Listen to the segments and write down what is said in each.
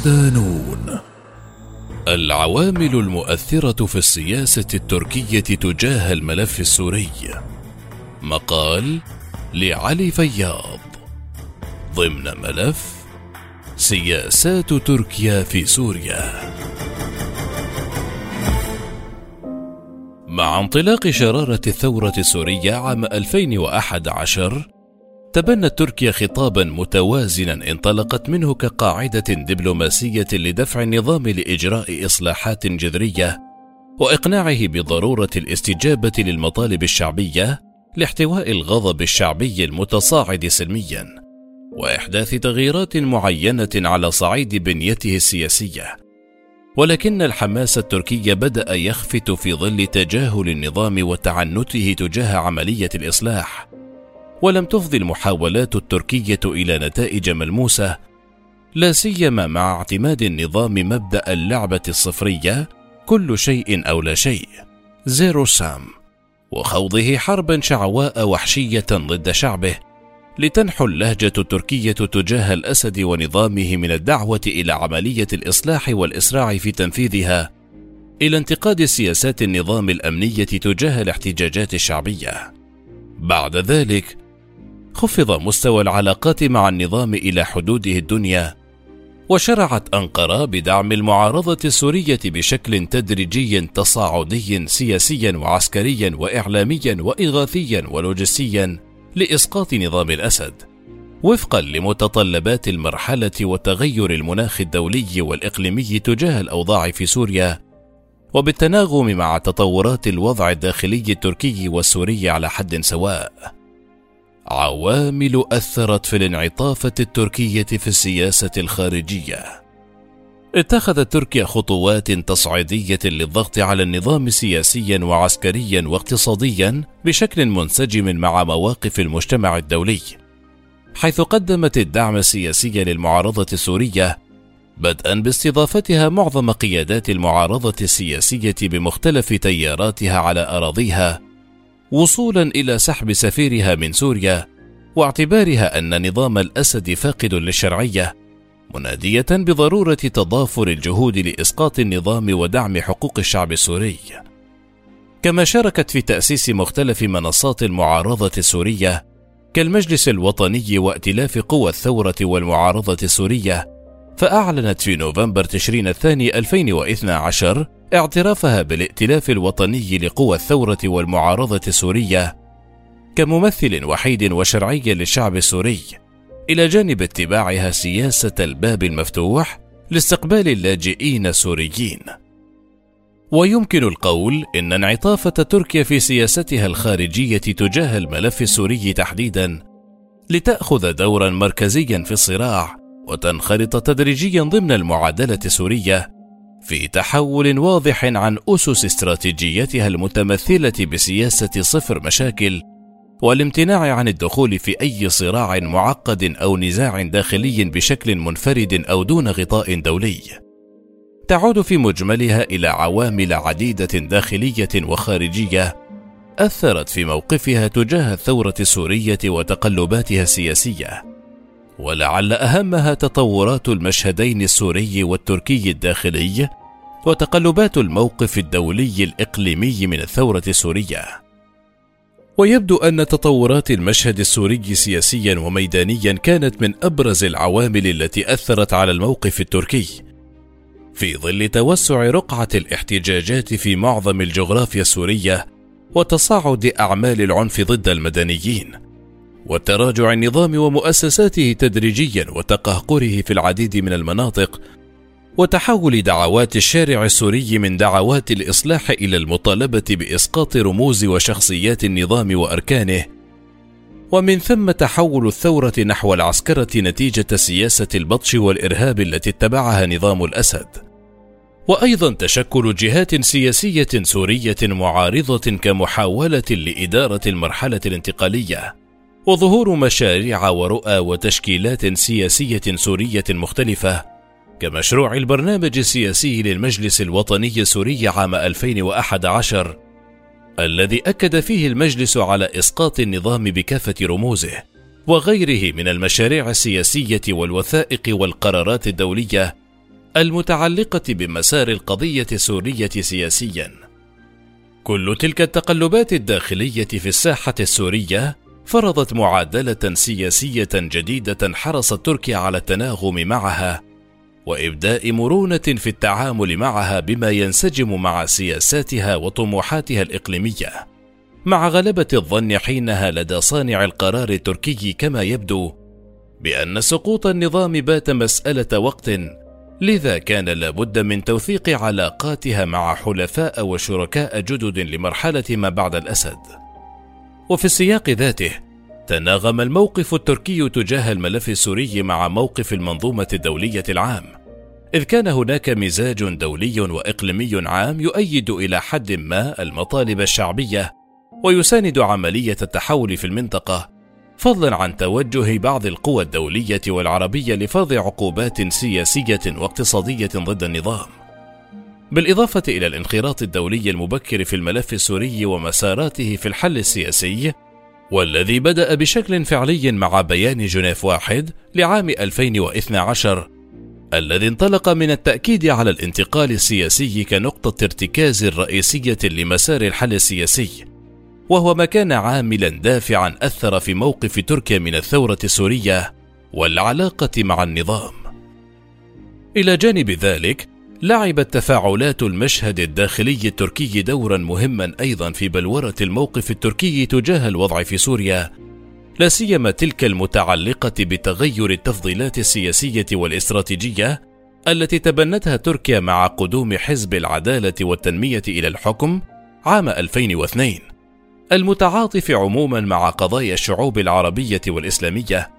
ودانون العوامل المؤثرة في السياسة التركية تجاه الملف السوري. مقال لعلي فياض. ضمن ملف سياسات تركيا في سوريا. مع انطلاق شرارة الثورة السورية عام 2011 تبنت تركيا خطابا متوازنا انطلقت منه كقاعدة دبلوماسية لدفع النظام لإجراء إصلاحات جذرية وإقناعه بضرورة الاستجابة للمطالب الشعبية لاحتواء الغضب الشعبي المتصاعد سلميا وإحداث تغييرات معينة على صعيد بنيته السياسية. ولكن الحماس التركي بدأ يخفت في ظل تجاهل النظام وتعنته تجاه عملية الإصلاح. ولم تفضي المحاولات التركية إلى نتائج ملموسة لا سيما مع اعتماد النظام مبدأ اللعبة الصفرية كل شيء أو لا شيء زيرو سام وخوضه حربا شعواء وحشية ضد شعبه لتنحو اللهجة التركية تجاه الأسد ونظامه من الدعوة إلى عملية الإصلاح والإسراع في تنفيذها إلى انتقاد سياسات النظام الأمنية تجاه الاحتجاجات الشعبية. بعد ذلك خفض مستوى العلاقات مع النظام إلى حدوده الدنيا وشرعت أنقرة بدعم المعارضة السورية بشكل تدريجي تصاعدي سياسيا وعسكريا وإعلاميا وإغاثيا ولوجستيا لإسقاط نظام الأسد وفقا لمتطلبات المرحلة وتغير المناخ الدولي والإقليمي تجاه الأوضاع في سوريا وبالتناغم مع تطورات الوضع الداخلي التركي والسوري على حد سواء. عوامل أثرت في الانعطافة التركية في السياسة الخارجية. اتخذت تركيا خطوات تصعيدية للضغط على النظام سياسيا وعسكريا واقتصاديا بشكل منسجم مع مواقف المجتمع الدولي. حيث قدمت الدعم السياسي للمعارضة السورية بدءا باستضافتها معظم قيادات المعارضة السياسية بمختلف تياراتها على أراضيها وصولا إلى سحب سفيرها من سوريا واعتبارها أن نظام الأسد فاقد للشرعية منادية بضرورة تضافر الجهود لإسقاط النظام ودعم حقوق الشعب السوري. كما شاركت في تأسيس مختلف منصات المعارضة السورية كالمجلس الوطني وائتلاف قوى الثورة والمعارضة السورية فأعلنت في نوفمبر تشرين الثاني 2012 اعترافها بالائتلاف الوطني لقوى الثورة والمعارضة السورية كممثل وحيد وشرعي للشعب السوري إلى جانب اتباعها سياسة الباب المفتوح لاستقبال اللاجئين السوريين. ويمكن القول إن انعطافة تركيا في سياستها الخارجية تجاه الملف السوري تحديدا لتأخذ دورا مركزيا في الصراع وتنخرط تدريجيا ضمن المعادلة السورية في تحول واضح عن أسس استراتيجيتها المتمثلة بسياسة صفر مشاكل والامتناع عن الدخول في أي صراع معقد أو نزاع داخلي بشكل منفرد أو دون غطاء دولي. تعود في مجملها إلى عوامل عديدة داخلية وخارجية أثرت في موقفها تجاه الثورة السورية وتقلباتها السياسية. ولعل أهمها تطورات المشهدين السوري والتركي الداخلي وتقلبات الموقف الدولي الإقليمي من الثورة السورية. ويبدو أن تطورات المشهد السوري سياسيا وميدانيا كانت من أبرز العوامل التي أثرت على الموقف التركي. في ظل توسع رقعة الاحتجاجات في معظم الجغرافيا السورية وتصاعد أعمال العنف ضد المدنيين وتراجع النظام ومؤسساته تدريجيا وتقهقره في العديد من المناطق وتحول دعوات الشارع السوري من دعوات الإصلاح إلى المطالبة بإسقاط رموز وشخصيات النظام وأركانه. ومن ثم تحول الثورة نحو العسكرة نتيجة سياسة البطش والإرهاب التي اتبعها نظام الأسد. وأيضا تشكل جهات سياسية سورية معارضة كمحاولة لإدارة المرحلة الانتقالية. وظهور مشاريع ورؤى وتشكيلات سياسية سورية مختلفة كمشروع البرنامج السياسي للمجلس الوطني السوري عام 2011 الذي أكد فيه المجلس على إسقاط النظام بكافة رموزه وغيره من المشاريع السياسية والوثائق والقرارات الدولية المتعلقة بمسار القضية السورية سياسيا. كل تلك التقلبات الداخلية في الساحة السورية فرضت معادلة سياسية جديدة حرصت تركيا على التناغم معها وإبداء مرونة في التعامل معها بما ينسجم مع سياساتها وطموحاتها الإقليمية. مع غلبة الظن حينها لدى صانع القرار التركي كما يبدو بأن سقوط النظام بات مسألة وقت لذا كان لابد من توثيق علاقاتها مع حلفاء وشركاء جدد لمرحلة ما بعد الأسد. وفي السياق ذاته تناغم الموقف التركي تجاه الملف السوري مع موقف المنظومة الدولية العام إذ كان هناك مزاج دولي وإقليمي عام يؤيد إلى حد ما المطالب الشعبية ويساند عملية التحول في المنطقة فضلا عن توجه بعض القوى الدولية والعربية لفرض عقوبات سياسية واقتصادية ضد النظام. بالإضافة إلى الانخراط الدولي المبكر في الملف السوري ومساراته في الحل السياسي والذي بدأ بشكل فعلي مع بيان جنيف واحد لعام 2012 الذي انطلق من التأكيد على الانتقال السياسي كنقطة ارتكاز رئيسية لمسار الحل السياسي وهو ما كان عاملا دافعا أثر في موقف تركيا من الثورة السورية والعلاقة مع النظام. إلى جانب ذلك لعبت تفاعلات المشهد الداخلي التركي دورا مهما أيضا في بلورة الموقف التركي تجاه الوضع في سوريا. لا سيما تلك المتعلقة بتغير التفضيلات السياسية والاستراتيجية التي تبنتها تركيا مع قدوم حزب العدالة والتنمية إلى الحكم عام 2002 المتعاطف عموما مع قضايا الشعوب العربية والإسلامية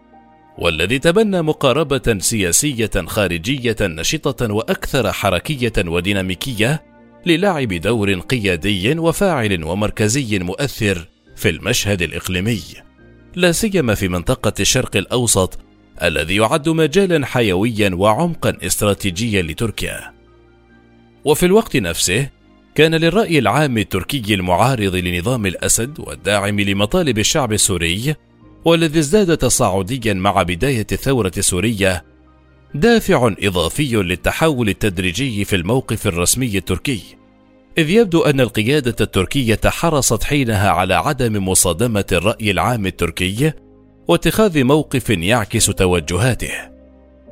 والذي تبنى مقاربة سياسية خارجية نشطة وأكثر حركية وديناميكية للعب دور قيادي وفاعل ومركزي مؤثر في المشهد الإقليمي. لا سيما في منطقة الشرق الأوسط الذي يعد مجالا حيويا وعمقا استراتيجيا لتركيا. وفي الوقت نفسه كان للرأي العام التركي المعارض لنظام الأسد والداعم لمطالب الشعب السوري والذي ازداد تصاعديا مع بداية الثورة السورية دافع إضافي للتحول التدريجي في الموقف الرسمي التركي. إذ يبدو أن القيادة التركية حرصت حينها على عدم مصادمة الرأي العام التركي واتخاذ موقف يعكس توجهاته.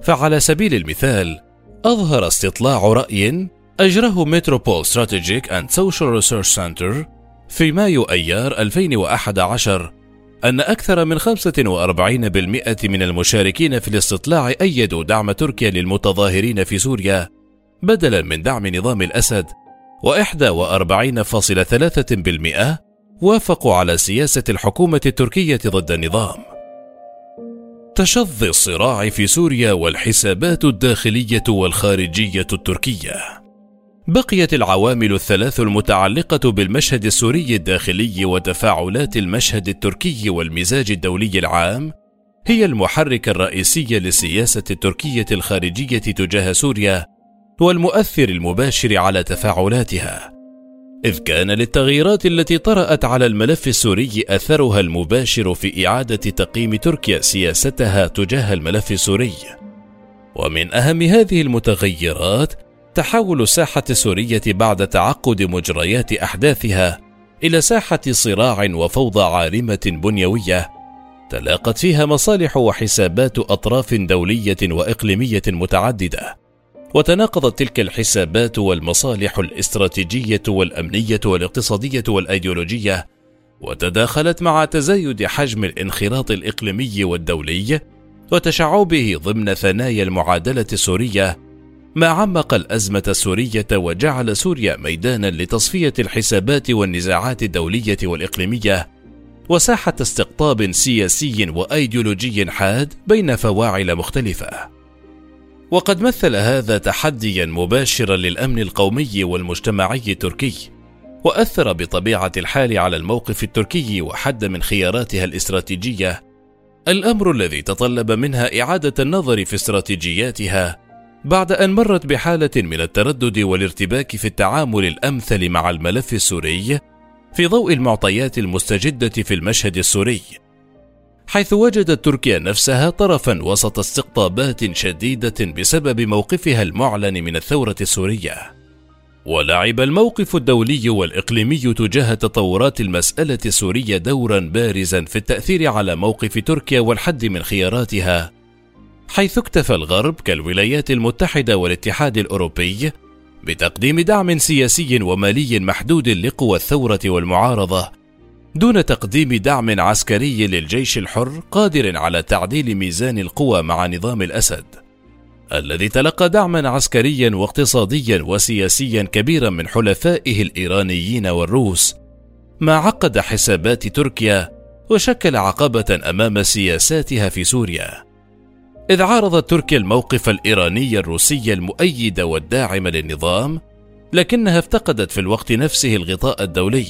فعلى سبيل المثال أظهر استطلاع رأي أجراه Metropoll Strategic and Social Research Center في مايو أيار 2011 أن أكثر من 45% من المشاركين في الاستطلاع أيدوا دعم تركيا للمتظاهرين في سوريا بدلا من دعم نظام الأسد و41.3% وافقوا على سياسة الحكومة التركية ضد النظام. تشظي الصراع في سوريا والحسابات الداخلية والخارجية التركية بقيت العوامل الثلاث المتعلقة بالمشهد السوري الداخلي وتفاعلات المشهد التركي والمزاج الدولي العام هي المحرك الرئيسي للسياسة التركية الخارجية تجاه سوريا والمؤثر المباشر على تفاعلاتها. إذ كان للتغييرات التي طرأت على الملف السوري أثرها المباشر في إعادة تقييم تركيا سياستها تجاه الملف السوري. ومن أهم هذه المتغيرات تحول الساحة السورية بعد تعقد مجريات أحداثها إلى ساحة صراع وفوضى عارمة بنيوية تلاقت فيها مصالح وحسابات أطراف دولية وإقليمية متعددة. وتناقضت تلك الحسابات والمصالح الاستراتيجية والأمنية والاقتصادية والأيديولوجية وتداخلت مع تزايد حجم الانخراط الإقليمي والدولي وتشعبه ضمن ثنايا المعادلة السورية ما عمق الأزمة السورية وجعل سوريا ميدانا لتصفية الحسابات والنزاعات الدولية والإقليمية وساحة استقطاب سياسي وأيديولوجي حاد بين فواعل مختلفة. وقد مثل هذا تحديا مباشرا للأمن القومي والمجتمعي التركي وأثر بطبيعة الحال على الموقف التركي وحد من خياراتها الاستراتيجية. الأمر الذي تطلب منها إعادة النظر في استراتيجياتها بعد أن مرت بحالة من التردد والارتباك في التعامل الأمثل مع الملف السوري في ضوء المعطيات المستجدة في المشهد السوري. حيث وجدت تركيا نفسها طرفا وسط استقطابات شديدة بسبب موقفها المعلن من الثورة السورية. ولعب الموقف الدولي والإقليمي تجاه تطورات المسألة السورية دورا بارزا في التأثير على موقف تركيا والحد من خياراتها، حيث اكتفى الغرب كالولايات المتحدة والاتحاد الأوروبي بتقديم دعم سياسي ومالي محدود لقوى الثورة والمعارضة دون تقديم دعم عسكري للجيش الحر قادر على تعديل ميزان القوى مع نظام الأسد الذي تلقى دعما عسكريا واقتصاديا وسياسيا كبيرا من حلفائه الإيرانيين والروس. ما عقد حسابات تركيا وشكل عقبة أمام سياساتها في سوريا. إذ عارضت تركيا الموقف الإيراني الروسي المؤيد والداعم للنظام لكنها افتقدت في الوقت نفسه الغطاء الدولي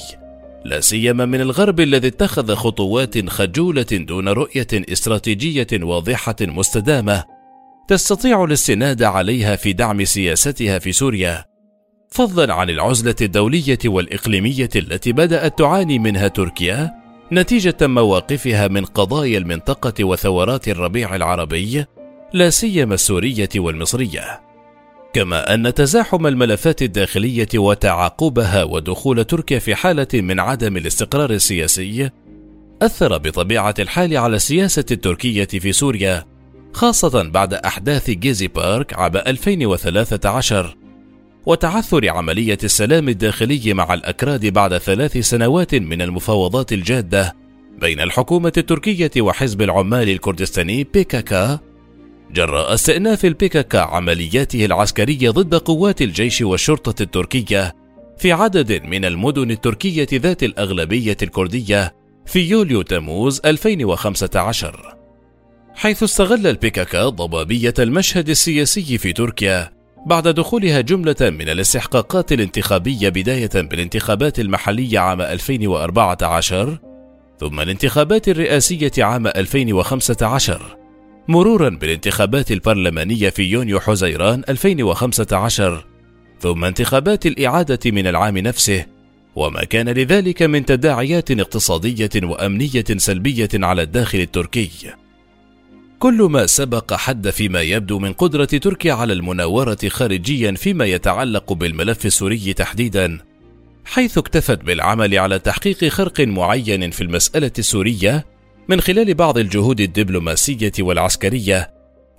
لا سيما من الغرب الذي اتخذ خطوات خجولة دون رؤية استراتيجية واضحة مستدامة تستطيع الاستناد عليها في دعم سياستها في سوريا فضلا عن العزلة الدولية والإقليمية التي بدأت تعاني منها تركيا نتيجة مواقفها من قضايا المنطقة وثورات الربيع العربي لا سيما السورية والمصرية. كما أن تزاحم الملفات الداخلية وتعاقبها ودخول تركيا في حالة من عدم الاستقرار السياسي أثر بطبيعة الحال على السياسة التركية في سوريا خاصة بعد أحداث جيزي بارك عام 2013 وتعثر عملية السلام الداخلي مع الأكراد بعد ثلاث سنوات من المفاوضات الجادة بين الحكومة التركية وحزب العمال الكردستاني بيكاكا. جراء استئناف البيكاكا عملياته العسكرية ضد قوات الجيش والشرطة التركية في عدد من المدن التركية ذات الأغلبية الكردية في يوليو تموز 2015 حيث استغل البيكاكا ضبابية المشهد السياسي في تركيا بعد دخولها جملة من الاستحقاقات الانتخابية بداية بالانتخابات المحلية عام 2014 ثم الانتخابات الرئاسية عام 2015 مرورا بالانتخابات البرلمانية في يونيو حزيران 2015 ثم انتخابات الإعادة من العام نفسه وما كان لذلك من تداعيات اقتصادية وأمنية سلبية على الداخل التركي. كل ما سبق حد فيما يبدو من قدرة تركيا على المناورة خارجيا فيما يتعلق بالملف السوري تحديدا، حيث اكتفت بالعمل على تحقيق خرق معين في المسألة السورية من خلال بعض الجهود الدبلوماسية والعسكرية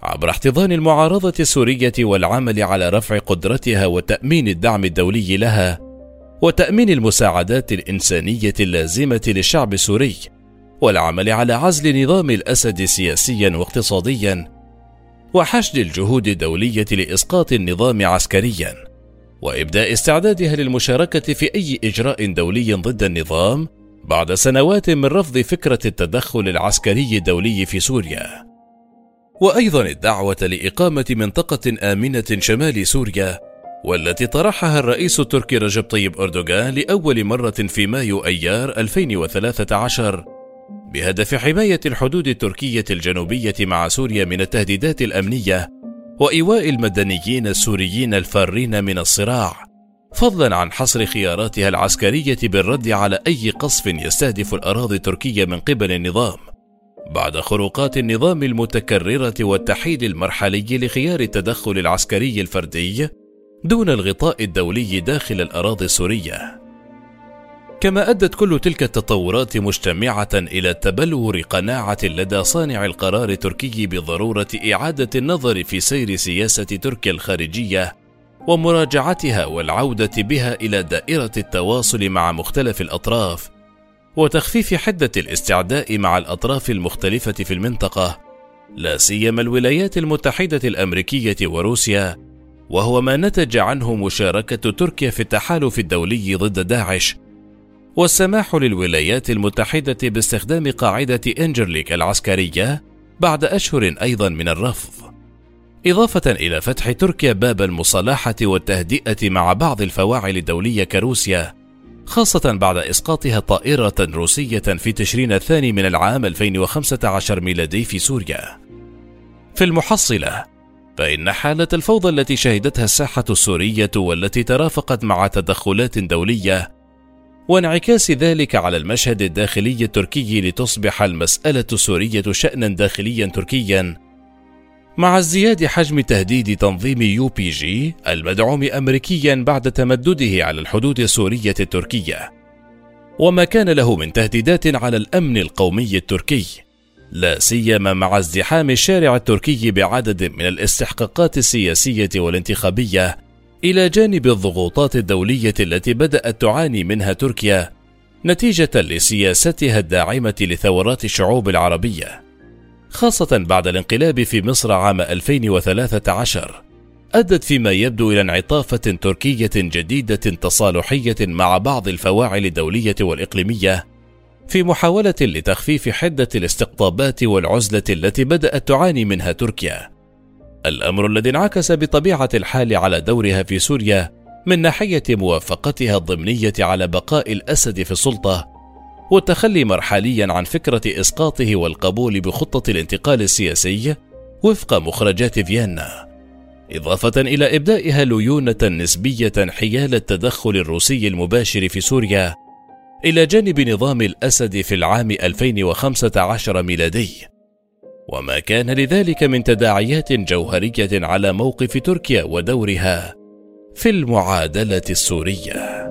عبر احتضان المعارضة السورية والعمل على رفع قدرتها وتأمين الدعم الدولي لها وتأمين المساعدات الإنسانية اللازمة للشعب السوري. والعمل على عزل نظام الأسد سياسيا واقتصاديا وحشد الجهود الدولية لإسقاط النظام عسكريا وإبداء استعدادها للمشاركة في أي إجراء دولي ضد النظام بعد سنوات من رفض فكرة التدخل العسكري الدولي في سوريا. وأيضا الدعوة لإقامة منطقة آمنة شمال سوريا والتي طرحها الرئيس التركي رجب طيب أردوغان لأول مرة في مايو أيار 2013 بهدف حماية الحدود التركية الجنوبية مع سوريا من التهديدات الأمنية وإيواء المدنيين السوريين الفارين من الصراع فضلا عن حصر خياراتها العسكرية بالرد على أي قصف يستهدف الأراضي التركية من قبل النظام بعد خروقات النظام المتكررة والتحييد المرحلي لخيار التدخل العسكري الفردي دون الغطاء الدولي داخل الأراضي السورية. كما أدت كل تلك التطورات مجتمعة إلى تبلور قناعة لدى صانع القرار التركي بضرورة إعادة النظر في سير سياسة تركيا الخارجية ومراجعتها والعودة بها إلى دائرة التواصل مع مختلف الأطراف وتخفيف حدة الاستعداء مع الأطراف المختلفة في المنطقة لا سيما الولايات المتحدة الأمريكية وروسيا وهو ما نتج عنه مشاركة تركيا في التحالف الدولي ضد داعش والسماح للولايات المتحدة باستخدام قاعدة إنجرليك العسكرية بعد أشهر أيضا من الرفض إضافة إلى فتح تركيا باب المصالحة والتهدئة مع بعض الفواعل الدولية كروسيا خاصة بعد إسقاطها طائرة روسية في تشرين الثاني من العام 2015 ميلادي في سوريا. في المحصلة، فإن حالة الفوضى التي شهدتها الساحة السورية والتي ترافقت مع تدخلات دولية وانعكاس ذلك على المشهد الداخلي التركي لتصبح المسألة السورية شأنا داخليا تركيا. مع ازدياد حجم تهديد تنظيم YPG المدعوم امريكيا بعد تمدده على الحدود السورية التركية. وما كان له من تهديدات على الأمن القومي التركي. لا سيما مع ازدحام الشارع التركي بعدد من الاستحقاقات السياسية والانتخابية إلى جانب الضغوطات الدولية التي بدأت تعاني منها تركيا نتيجة لسياستها الداعمة لثورات الشعوب العربية خاصة بعد الانقلاب في مصر عام 2013 أدت فيما يبدو إلى انعطافة تركية جديدة تصالحية مع بعض الفواعل الدولية والإقليمية في محاولة لتخفيف حدة الاستقطابات والعزلة التي بدأت تعاني منها تركيا. الأمر الذي انعكس بطبيعة الحال على دورها في سوريا من ناحية موافقتها الضمنية على بقاء الأسد في السلطة والتخلي مرحليا عن فكرة إسقاطه والقبول بخطة الانتقال السياسي وفق مخرجات فيينا. إضافة إلى إبدائها ليونة نسبية حيال التدخل الروسي المباشر في سوريا إلى جانب نظام الأسد في العام 2015 ميلادي. وما كان لذلك من تداعيات جوهرية على موقف تركيا ودورها في المعادلة السورية.